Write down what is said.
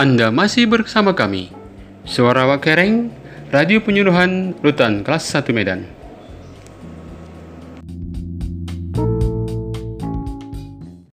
Anda masih bersama kami. Suara Wakereng, Radio Penyuluhan Rutan Kelas 1 Medan.